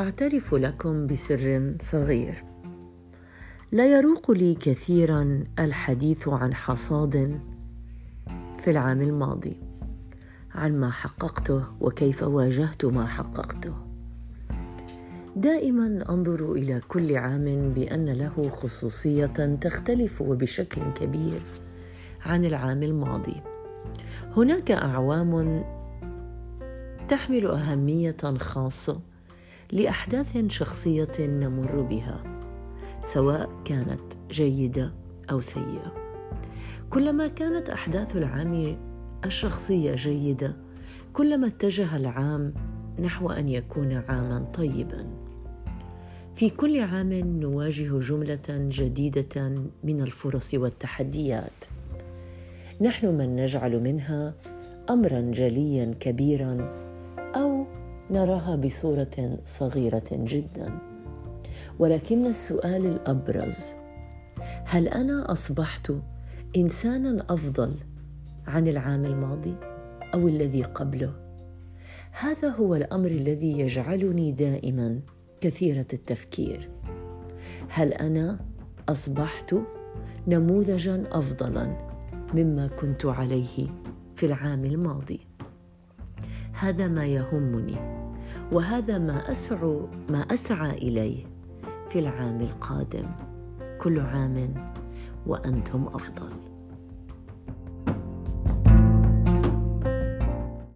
أعترف لكم بسر صغير. لا يروق لي كثيرا الحديث عن حصاد في العام الماضي عن ما حققته وكيف واجهت ما حققته. دائما أنظر إلى كل عام بأن له خصوصية تختلف وبشكل كبير عن العام الماضي. هناك أعوام تحمل أهمية خاصة لأحداث شخصية نمر بها سواء كانت جيدة أو سيئة. كلما كانت أحداث العام الشخصية جيدة كلما اتجه العام نحو أن يكون عاما طيبا. في كل عام نواجه جملة جديدة من الفرص والتحديات. نحن من نجعل منها امرا جليا كبيرا نراها بصورة صغيرة جدا. ولكن السؤال الأبرز هل أنا أصبحت انسانا أفضل عن العام الماضي أو الذي قبله؟ هذا هو الأمر الذي يجعلني دائما كثيرة التفكير. هل أنا أصبحت نموذجا افضل مما كنت عليه في العام الماضي؟ هذا ما يهمني. وهذا ما اسعى ما أسعى إليه في العام القادم. كل عام وأنتم أفضل.